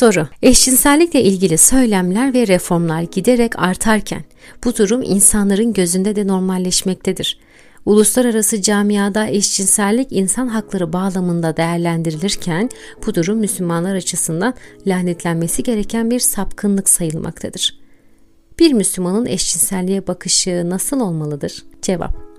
Soru Eşcinsellikle ilgili söylemler ve reformlar giderek artarken bu durum insanların gözünde de normalleşmektedir. Uluslararası camiada eşcinsellik insan hakları bağlamında değerlendirilirken bu durum Müslümanlar açısından lanetlenmesi gereken bir sapkınlık sayılmaktadır. Bir Müslümanın eşcinselliğe bakışı nasıl olmalıdır? Cevap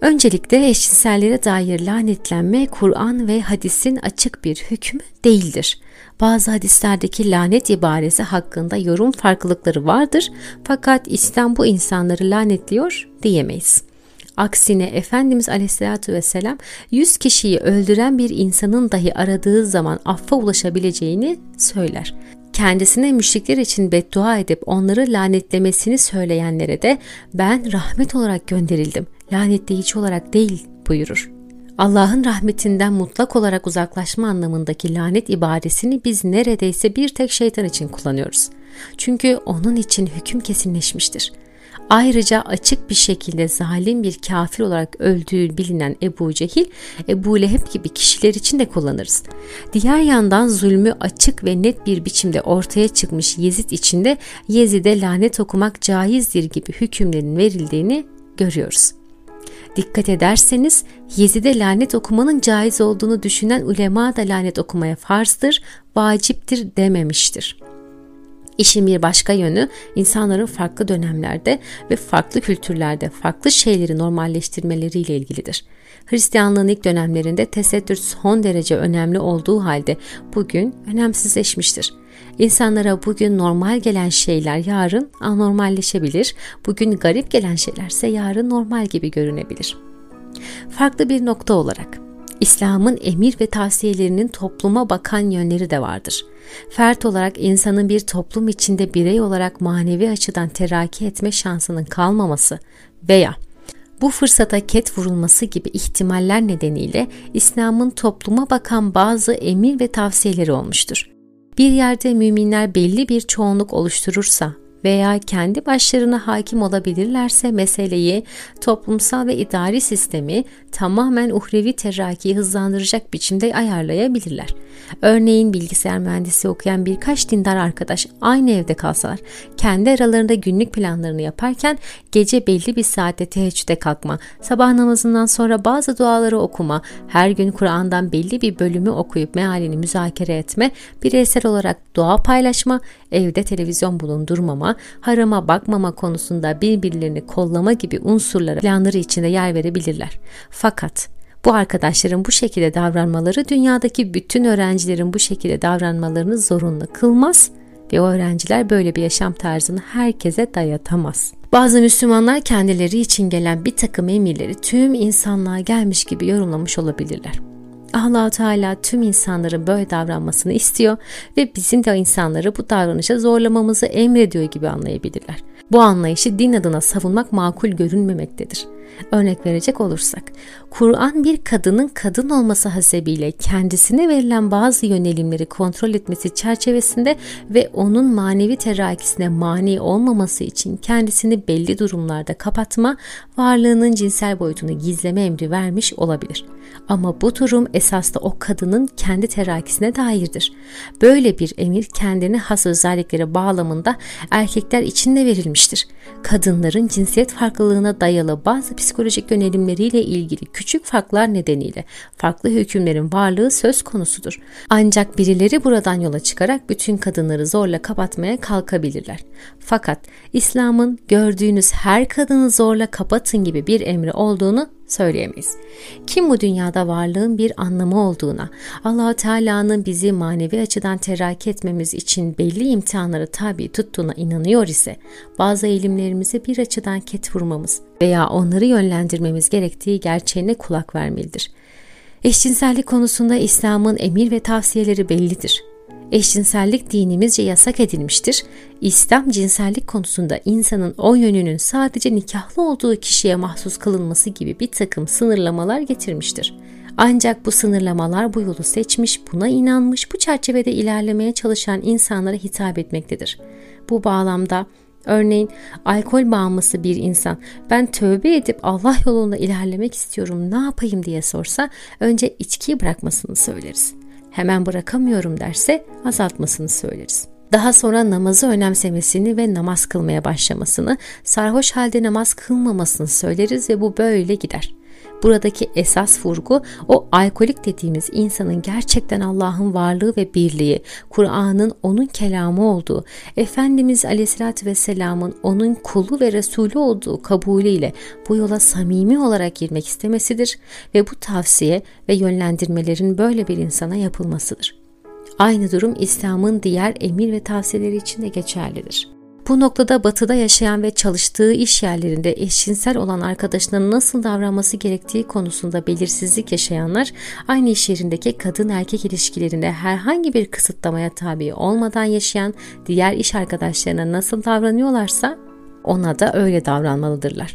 Öncelikle eşcinselliğe dair lanetlenme Kur'an ve hadisin açık bir hükmü değildir. Bazı hadislerdeki lanet ibaresi hakkında yorum farklılıkları vardır fakat İslam bu insanları lanetliyor diyemeyiz. Aksine Efendimiz Aleyhisselatü Vesselam 100 kişiyi öldüren bir insanın dahi aradığı zaman affa ulaşabileceğini söyler. Kendisine müşrikler için beddua edip onları lanetlemesini söyleyenlere de ben rahmet olarak gönderildim, lanetleyici olarak değil buyurur. Allah'ın rahmetinden mutlak olarak uzaklaşma anlamındaki lanet ibaresini biz neredeyse bir tek şeytan için kullanıyoruz. Çünkü onun için hüküm kesinleşmiştir. Ayrıca açık bir şekilde zalim bir kafir olarak öldüğü bilinen Ebu Cehil, Ebu Leheb gibi kişiler için de kullanırız. Diğer yandan zulmü açık ve net bir biçimde ortaya çıkmış Yezid içinde Yezid'e lanet okumak caizdir gibi hükümlerin verildiğini görüyoruz. Dikkat ederseniz Yezid'e lanet okumanın caiz olduğunu düşünen ulema da lanet okumaya farzdır, vaciptir dememiştir. İşin bir başka yönü insanların farklı dönemlerde ve farklı kültürlerde farklı şeyleri normalleştirmeleriyle ilgilidir. Hristiyanlığın ilk dönemlerinde tesettür son derece önemli olduğu halde bugün önemsizleşmiştir. İnsanlara bugün normal gelen şeyler yarın anormalleşebilir, bugün garip gelen şeylerse yarın normal gibi görünebilir. Farklı bir nokta olarak İslam'ın emir ve tavsiyelerinin topluma bakan yönleri de vardır. Fert olarak insanın bir toplum içinde birey olarak manevi açıdan teraki etme şansının kalmaması veya bu fırsata ket vurulması gibi ihtimaller nedeniyle İslam'ın topluma bakan bazı emir ve tavsiyeleri olmuştur. Bir yerde müminler belli bir çoğunluk oluşturursa veya kendi başlarına hakim olabilirlerse meseleyi toplumsal ve idari sistemi tamamen uhrevi terrakiyi hızlandıracak biçimde ayarlayabilirler. Örneğin bilgisayar mühendisi okuyan birkaç dindar arkadaş aynı evde kalsalar, kendi aralarında günlük planlarını yaparken gece belli bir saatte teheccüde kalkma, sabah namazından sonra bazı duaları okuma, her gün Kur'an'dan belli bir bölümü okuyup mealini müzakere etme, bireysel olarak dua paylaşma, evde televizyon bulundurmama, harama bakmama konusunda birbirlerini kollama gibi unsurlara planları içinde yer verebilirler. Fakat bu arkadaşların bu şekilde davranmaları dünyadaki bütün öğrencilerin bu şekilde davranmalarını zorunlu kılmaz ve o öğrenciler böyle bir yaşam tarzını herkese dayatamaz. Bazı Müslümanlar kendileri için gelen bir takım emirleri tüm insanlığa gelmiş gibi yorumlamış olabilirler. allah Teala tüm insanların böyle davranmasını istiyor ve bizim de insanları bu davranışa zorlamamızı emrediyor gibi anlayabilirler. Bu anlayışı din adına savunmak makul görünmemektedir. Örnek verecek olursak, Kur'an bir kadının kadın olması hasebiyle kendisine verilen bazı yönelimleri kontrol etmesi çerçevesinde ve onun manevi terakisine mani olmaması için kendisini belli durumlarda kapatma, varlığının cinsel boyutunu gizleme emri vermiş olabilir. Ama bu durum esasda o kadının kendi terakisine dairdir. Böyle bir emir kendine has özellikleri bağlamında erkekler için de verilmiştir. Kadınların cinsiyet farklılığına dayalı bazı psikolojik yönelimleriyle ilgili küçük farklar nedeniyle farklı hükümlerin varlığı söz konusudur. Ancak birileri buradan yola çıkarak bütün kadınları zorla kapatmaya kalkabilirler. Fakat İslam'ın gördüğünüz her kadını zorla kapatın gibi bir emri olduğunu söyleyemeyiz. Kim bu dünyada varlığın bir anlamı olduğuna, allah Teala'nın bizi manevi açıdan terakki etmemiz için belli imtihanları tabi tuttuğuna inanıyor ise, bazı eğilimlerimizi bir açıdan ket vurmamız veya onları yönlendirmemiz gerektiği gerçeğine kulak vermelidir. Eşcinsellik konusunda İslam'ın emir ve tavsiyeleri bellidir eşcinsellik dinimizce yasak edilmiştir. İslam cinsellik konusunda insanın o yönünün sadece nikahlı olduğu kişiye mahsus kılınması gibi bir takım sınırlamalar getirmiştir. Ancak bu sınırlamalar bu yolu seçmiş, buna inanmış, bu çerçevede ilerlemeye çalışan insanlara hitap etmektedir. Bu bağlamda Örneğin alkol bağımlısı bir insan ben tövbe edip Allah yolunda ilerlemek istiyorum ne yapayım diye sorsa önce içkiyi bırakmasını söyleriz. Hemen bırakamıyorum derse azaltmasını söyleriz. Daha sonra namazı önemsemesini ve namaz kılmaya başlamasını, sarhoş halde namaz kılmamasını söyleriz ve bu böyle gider. Buradaki esas vurgu o alkolik dediğimiz insanın gerçekten Allah'ın varlığı ve birliği, Kur'an'ın onun kelamı olduğu, Efendimiz Aleyhisselatü Vesselam'ın onun kulu ve Resulü olduğu kabulüyle bu yola samimi olarak girmek istemesidir ve bu tavsiye ve yönlendirmelerin böyle bir insana yapılmasıdır. Aynı durum İslam'ın diğer emir ve tavsiyeleri için de geçerlidir. Bu noktada batıda yaşayan ve çalıştığı iş yerlerinde eşcinsel olan arkadaşına nasıl davranması gerektiği konusunda belirsizlik yaşayanlar aynı iş yerindeki kadın erkek ilişkilerinde herhangi bir kısıtlamaya tabi olmadan yaşayan diğer iş arkadaşlarına nasıl davranıyorlarsa ona da öyle davranmalıdırlar.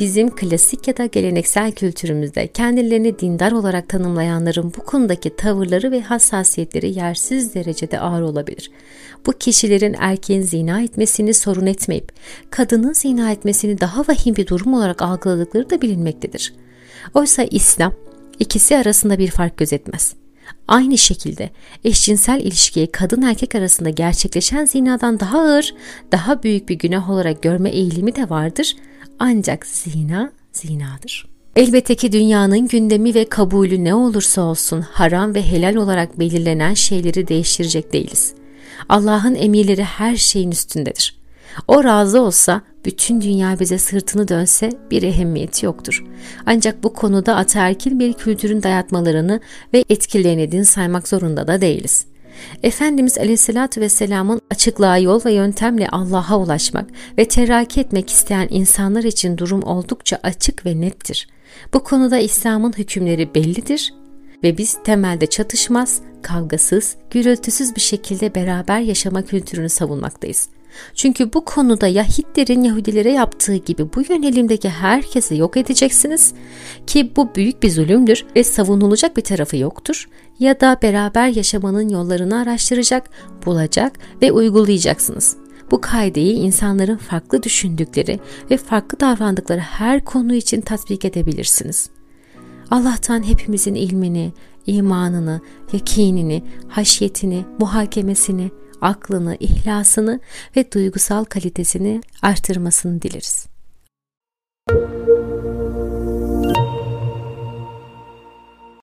Bizim klasik ya da geleneksel kültürümüzde kendilerini dindar olarak tanımlayanların bu konudaki tavırları ve hassasiyetleri yersiz derecede ağır olabilir. Bu kişilerin erkeğin zina etmesini sorun etmeyip kadının zina etmesini daha vahim bir durum olarak algıladıkları da bilinmektedir. Oysa İslam ikisi arasında bir fark gözetmez. Aynı şekilde eşcinsel ilişkiyi kadın erkek arasında gerçekleşen zinadan daha ağır, daha büyük bir günah olarak görme eğilimi de vardır. Ancak zina zinadır. Elbette ki dünyanın gündemi ve kabulü ne olursa olsun haram ve helal olarak belirlenen şeyleri değiştirecek değiliz. Allah'ın emirleri her şeyin üstündedir. O razı olsa bütün dünya bize sırtını dönse bir ehemmiyeti yoktur. Ancak bu konuda ataerkil bir kültürün dayatmalarını ve etkilerini din saymak zorunda da değiliz. Efendimiz Aleyhisselatü Vesselam'ın açıklığa yol ve yöntemle Allah'a ulaşmak ve terakki etmek isteyen insanlar için durum oldukça açık ve nettir. Bu konuda İslam'ın hükümleri bellidir ve biz temelde çatışmaz, kavgasız, gürültüsüz bir şekilde beraber yaşama kültürünü savunmaktayız. Çünkü bu konuda ya Hitler'in Yahudilere yaptığı gibi bu yönelimdeki herkesi yok edeceksiniz ki bu büyük bir zulümdür ve savunulacak bir tarafı yoktur ya da beraber yaşamanın yollarını araştıracak, bulacak ve uygulayacaksınız. Bu kaideyi insanların farklı düşündükleri ve farklı davrandıkları her konu için tatbik edebilirsiniz. Allah'tan hepimizin ilmini, imanını, yakinini, haşyetini, muhakemesini, aklını, ihlasını ve duygusal kalitesini artırmasını dileriz. Müzik